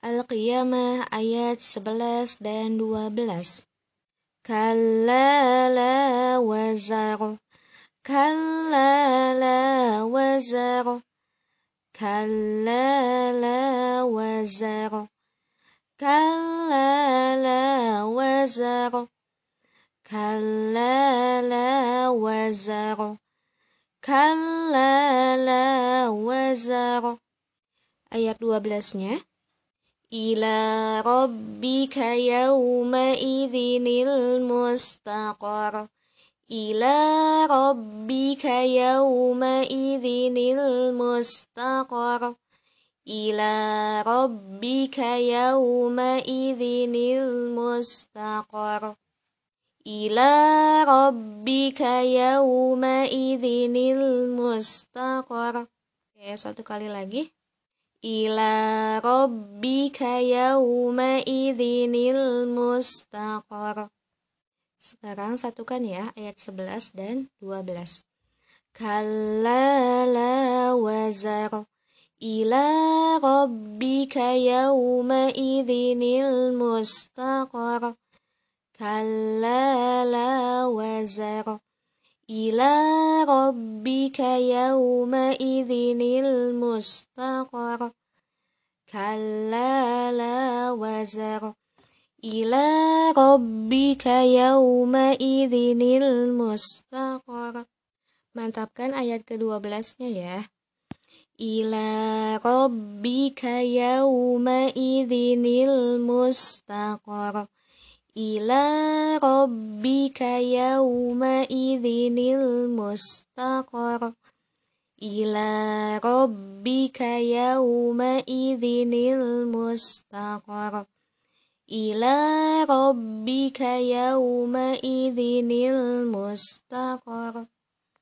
Al-Qiyamah ayat 11 dan 12. Kalla la wazar. Kalla la wazar. Kalla la wazar. Kalla la wazar. Kalla la wazar. Kalla la wazar. Ayat 12-nya إلى ربك يومئذ المستقر. إلى ربك يومئذ المستقر. إلى ربك يومئذ المستقر. إلى ربك يومئذ المستقر. Oke, satu kali lagi. Ila rabbika yawma idhinil mustaqar. Sekarang satukan ya ayat 11 dan 12. Kalla la wazar ila rabbika yawma idhinil mustaqar. Kalla la wazar ila rabbika yawma idhinil mustaqar la wazar ila rabbika yawma idhinil mustaqar mantapkan ayat ke-12 nya ya. ila rabbika yawma idhinil mustaqar ila rabbika yawma idhinil mustaqar ila rabbika yawma idhinil mustaqar ila rabbika yawma idhinil mustaqar